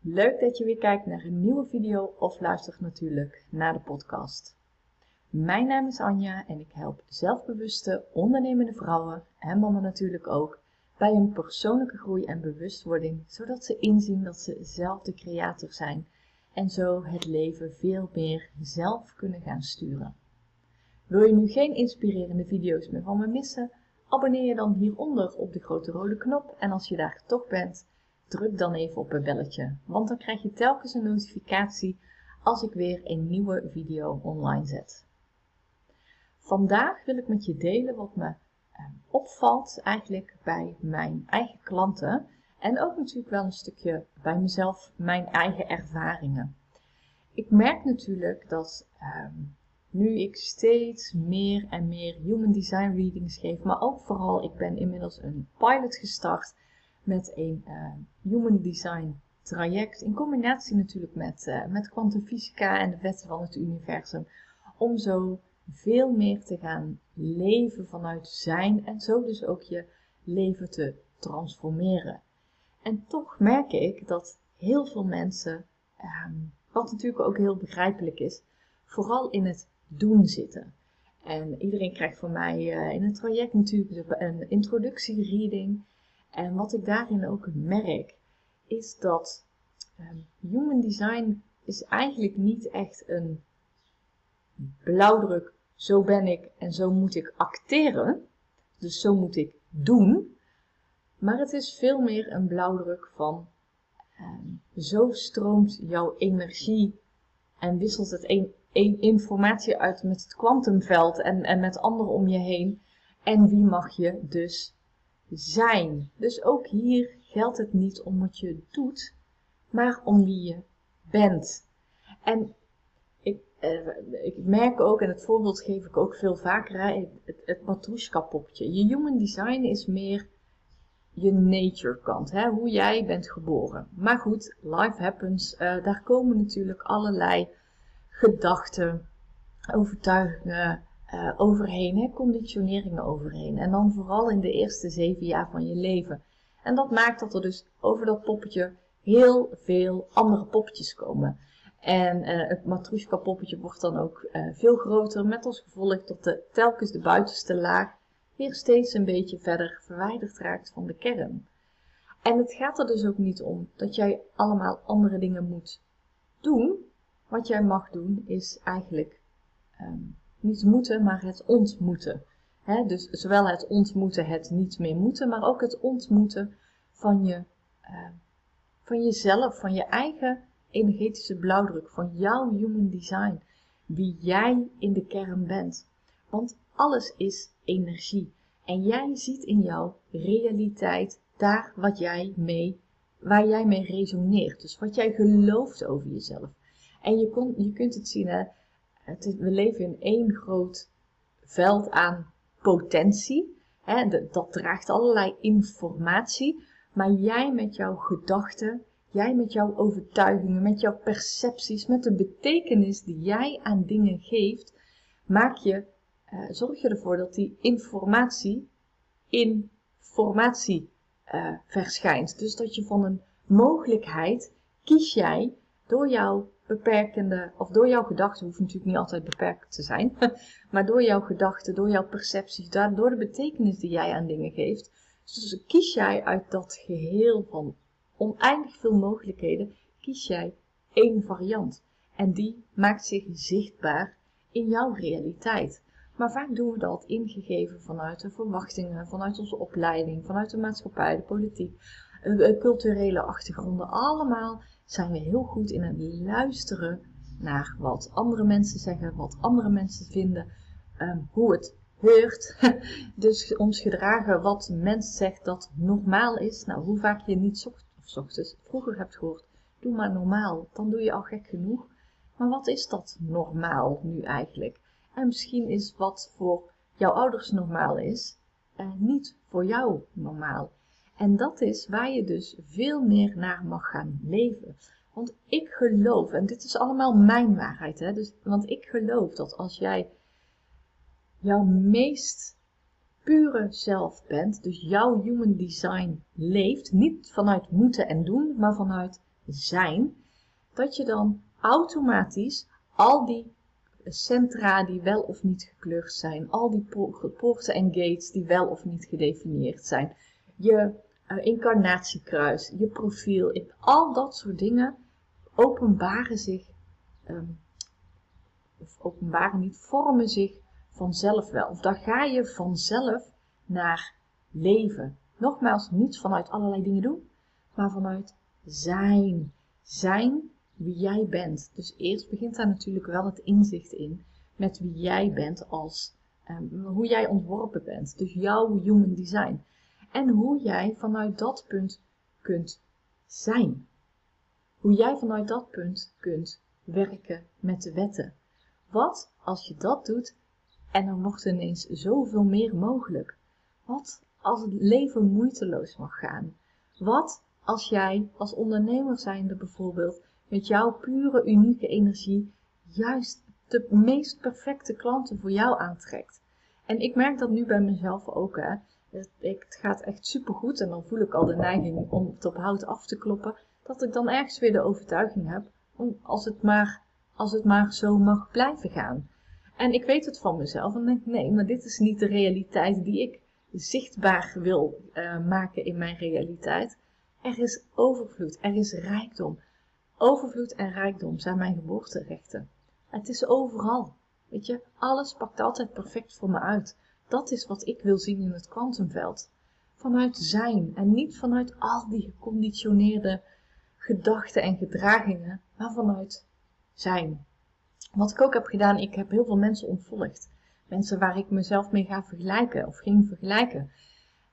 Leuk dat je weer kijkt naar een nieuwe video of luistert natuurlijk naar de podcast. Mijn naam is Anja en ik help zelfbewuste ondernemende vrouwen en mannen natuurlijk ook bij hun persoonlijke groei en bewustwording, zodat ze inzien dat ze zelf de creator zijn en zo het leven veel meer zelf kunnen gaan sturen. Wil je nu geen inspirerende video's meer van me missen? Abonneer je dan hieronder op de grote rode knop en als je daar toch bent, druk dan even op het belletje, want dan krijg je telkens een notificatie als ik weer een nieuwe video online zet. Vandaag wil ik met je delen wat me eh, opvalt eigenlijk bij mijn eigen klanten en ook natuurlijk wel een stukje bij mezelf, mijn eigen ervaringen. Ik merk natuurlijk dat ehm, nu ik steeds meer en meer human design readings geef, maar ook vooral ik ben inmiddels een pilot gestart met een uh, human design traject in combinatie natuurlijk met, uh, met kwantumfysica en de wetten van het universum om zo veel meer te gaan leven vanuit zijn en zo dus ook je leven te transformeren. En toch merk ik dat heel veel mensen, um, wat natuurlijk ook heel begrijpelijk is, vooral in het doen zitten. En iedereen krijgt van mij uh, in het traject natuurlijk een introductiereading. En wat ik daarin ook merk, is dat um, human design is eigenlijk niet echt een blauwdruk, zo ben ik en zo moet ik acteren. Dus zo moet ik doen. Maar het is veel meer een blauwdruk van um, zo stroomt jouw energie en wisselt het een informatie uit met het kwantumveld en, en met anderen om je heen. En wie mag je dus zijn. Dus ook hier geldt het niet om wat je doet, maar om wie je bent. En ik, eh, ik merk ook, en het voorbeeld geef ik ook veel vaker, het, het popje. Je human design is meer je nature kant, hè, hoe jij bent geboren. Maar goed, life happens, uh, daar komen natuurlijk allerlei gedachten, overtuigingen, uh, overheen, hè, conditioneringen overheen. En dan vooral in de eerste zeven jaar van je leven. En dat maakt dat er dus over dat poppetje heel veel andere poppetjes komen. En uh, het matrushka poppetje wordt dan ook uh, veel groter, met als gevolg dat de, telkens de buitenste laag weer steeds een beetje verder verwijderd raakt van de kern. En het gaat er dus ook niet om dat jij allemaal andere dingen moet doen. Wat jij mag doen is eigenlijk um, niet moeten, maar het ontmoeten. dus zowel het ontmoeten, het niet meer moeten, maar ook het ontmoeten van, je, uh, van jezelf, van je eigen energetische blauwdruk, van jouw human design, wie jij in de kern bent. Want alles is energie. En jij ziet in jouw realiteit daar wat jij mee, waar jij mee resoneert. Dus wat jij gelooft over jezelf. En je, je kunt het zien, hè, we leven in één groot veld aan potentie. Hè, dat draagt allerlei informatie. Maar jij met jouw gedachten, jij met jouw overtuigingen, met jouw percepties, met de betekenis die jij aan dingen geeft, maak je, uh, zorg je ervoor dat die informatie in formatie uh, verschijnt. Dus dat je van een mogelijkheid kies jij door jouw beperkende, of door jouw gedachten, hoeft natuurlijk niet altijd beperkt te zijn, maar door jouw gedachten, door jouw percepties, door de betekenis die jij aan dingen geeft. Dus kies jij uit dat geheel van oneindig veel mogelijkheden, kies jij één variant. En die maakt zich zichtbaar in jouw realiteit. Maar vaak doen we dat ingegeven vanuit de verwachtingen, vanuit onze opleiding, vanuit de maatschappij, de politiek, culturele achtergronden. Allemaal zijn we heel goed in het luisteren naar wat andere mensen zeggen, wat andere mensen vinden, um, hoe het heurt. dus ons gedragen wat mens zegt dat normaal is. Nou, hoe vaak je niet zocht, of ochtends vroeger hebt gehoord, doe maar normaal, dan doe je al gek genoeg. Maar wat is dat normaal nu eigenlijk? En misschien is wat voor jouw ouders normaal is, uh, niet voor jou normaal. En dat is waar je dus veel meer naar mag gaan leven. Want ik geloof, en dit is allemaal mijn waarheid, hè, dus, want ik geloof dat als jij jouw meest pure zelf bent, dus jouw human design leeft, niet vanuit moeten en doen, maar vanuit zijn, dat je dan automatisch al die centra die wel of niet gekleurd zijn, al die poorten en gates die wel of niet gedefinieerd zijn, je uh, incarnatiekruis, je profiel, al dat soort dingen openbaren zich, um, of openbaren niet, vormen zich vanzelf wel. Of daar ga je vanzelf naar leven. Nogmaals, niet vanuit allerlei dingen doen, maar vanuit zijn. Zijn wie jij bent. Dus eerst begint daar natuurlijk wel het inzicht in met wie jij bent als um, hoe jij ontworpen bent. Dus jouw human design. En hoe jij vanuit dat punt kunt zijn. Hoe jij vanuit dat punt kunt werken met de wetten. Wat als je dat doet en dan wordt ineens zoveel meer mogelijk? Wat als het leven moeiteloos mag gaan? Wat als jij als ondernemer zijnde bijvoorbeeld met jouw pure unieke energie juist de meest perfecte klanten voor jou aantrekt? En ik merk dat nu bij mezelf ook. Hè. Het, gaat echt supergoed en dan voel ik al de neiging om het op hout af te kloppen. Dat ik dan ergens weer de overtuiging heb, om, als, het maar, als het maar zo mag blijven gaan. En ik weet het van mezelf en denk, nee, maar dit is niet de realiteit die ik zichtbaar wil uh, maken in mijn realiteit. Er is overvloed, er is rijkdom. Overvloed en rijkdom zijn mijn geboorterechten. Het is overal. Weet je, alles pakt altijd perfect voor me uit. Dat is wat ik wil zien in het kwantumveld. Vanuit zijn en niet vanuit al die geconditioneerde gedachten en gedragingen, maar vanuit zijn. Wat ik ook heb gedaan, ik heb heel veel mensen ontvolgd. Mensen waar ik mezelf mee ga vergelijken of ging vergelijken.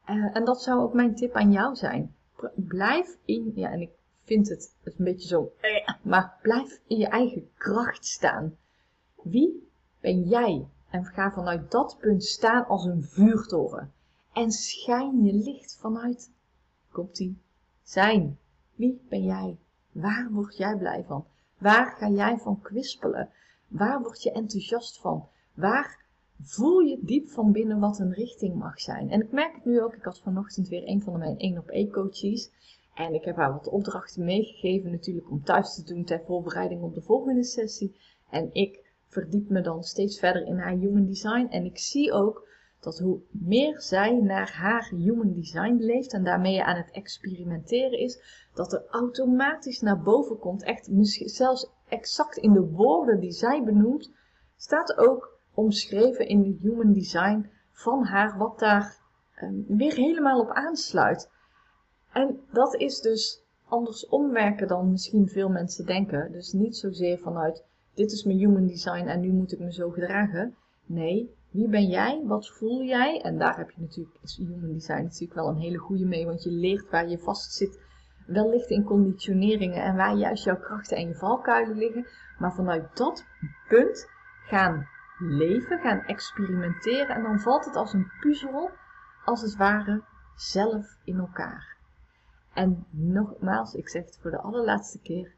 Uh, en dat zou ook mijn tip aan jou zijn. Blijf in, ja, en ik vind het, het een beetje zo, eh, maar blijf in je eigen kracht staan. Wie ben jij? En ga vanuit dat punt staan als een vuurtoren. En schijn je licht vanuit, komt die, zijn. Wie ben jij? Waar word jij blij van? Waar ga jij van kwispelen? Waar word je enthousiast van? Waar voel je diep van binnen wat een richting mag zijn? En ik merk het nu ook. Ik had vanochtend weer een van mijn 1 op 1 coaches. En ik heb haar wat opdrachten meegegeven natuurlijk om thuis te doen ter voorbereiding op de volgende sessie. En ik verdiep me dan steeds verder in haar human design. En ik zie ook dat hoe meer zij naar haar human design leeft en daarmee aan het experimenteren is, dat er automatisch naar boven komt, echt misschien zelfs exact in de woorden die zij benoemt, staat ook omschreven in de human design van haar wat daar um, weer helemaal op aansluit. En dat is dus andersom werken dan misschien veel mensen denken. Dus niet zozeer vanuit dit is mijn human design en nu moet ik me zo gedragen. Nee, wie ben jij? Wat voel jij? En daar heb je natuurlijk, is human design natuurlijk wel een hele goede mee, want je leert waar je vast zit, wellicht in conditioneringen en waar juist jouw krachten en je valkuilen liggen. Maar vanuit dat punt gaan leven, gaan experimenteren en dan valt het als een puzzel, als het ware, zelf in elkaar. En nogmaals, ik zeg het voor de allerlaatste keer,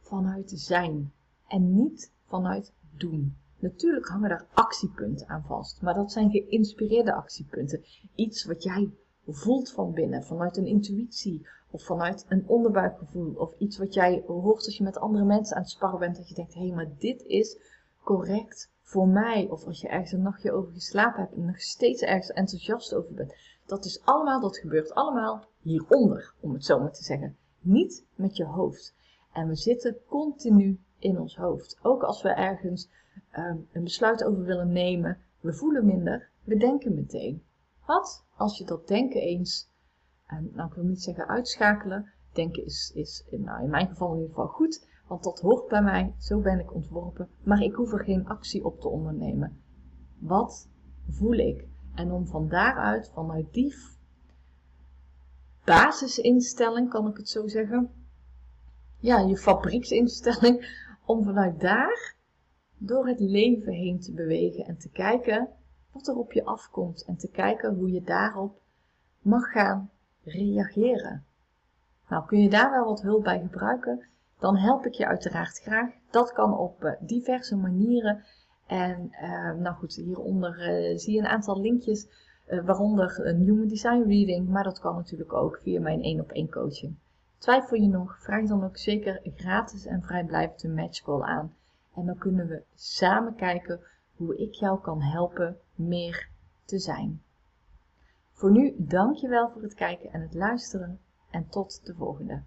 vanuit zijn en niet vanuit doen. Natuurlijk hangen daar actiepunten aan vast, maar dat zijn geïnspireerde actiepunten. Iets wat jij voelt van binnen, vanuit een intuïtie of vanuit een onderbuikgevoel of iets wat jij hoort als je met andere mensen aan het sparren bent, dat je denkt, hé, hey, maar dit is correct voor mij. Of als je ergens een nachtje over geslapen hebt en nog steeds ergens enthousiast over bent. Dat is allemaal, dat gebeurt allemaal hieronder, om het zo maar te zeggen. Niet met je hoofd. En we zitten continu in ons hoofd. Ook als we ergens um, een besluit over willen nemen, we voelen minder, we denken meteen. Wat als je dat denken eens, nou ik wil niet zeggen uitschakelen, denken is, is nou, in mijn geval in ieder geval goed, want dat hoort bij mij, zo ben ik ontworpen, maar ik hoef er geen actie op te ondernemen. Wat voel ik? En om van daaruit, vanuit die basisinstelling, kan ik het zo zeggen, ja, je fabrieksinstelling, om vanuit daar door het leven heen te bewegen en te kijken wat er op je afkomt en te kijken hoe je daarop mag gaan reageren. Nou, kun je daar wel wat hulp bij gebruiken, dan help ik je uiteraard graag. Dat kan op eh, diverse manieren. En uh, nou goed, hieronder uh, zie je een aantal linkjes, waaronder een Human Design Reading, maar dat kan natuurlijk ook via mijn 1 op 1 coaching. Twijfel je nog? Vraag dan ook zeker gratis en vrijblijvend een matchcall aan. En dan kunnen we samen kijken hoe ik jou kan helpen meer te zijn. Voor nu dank je wel voor het kijken en het luisteren en tot de volgende.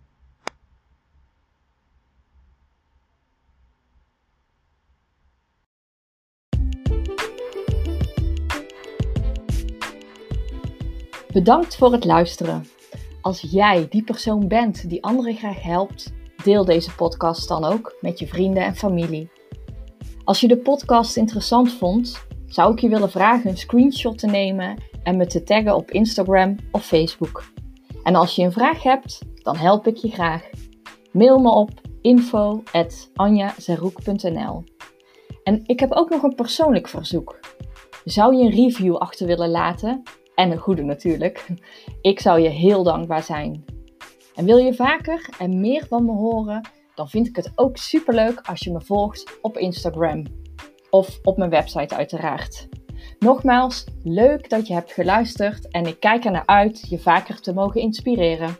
Bedankt voor het luisteren. Als jij die persoon bent die anderen graag helpt, deel deze podcast dan ook met je vrienden en familie. Als je de podcast interessant vond, zou ik je willen vragen een screenshot te nemen en me te taggen op Instagram of Facebook. En als je een vraag hebt, dan help ik je graag. Mail me op info.anjazaroek.nl En ik heb ook nog een persoonlijk verzoek. Zou je een review achter willen laten? En een goede natuurlijk. Ik zou je heel dankbaar zijn. En wil je vaker en meer van me horen? Dan vind ik het ook superleuk als je me volgt op Instagram. Of op mijn website uiteraard. Nogmaals, leuk dat je hebt geluisterd en ik kijk er naar uit je vaker te mogen inspireren.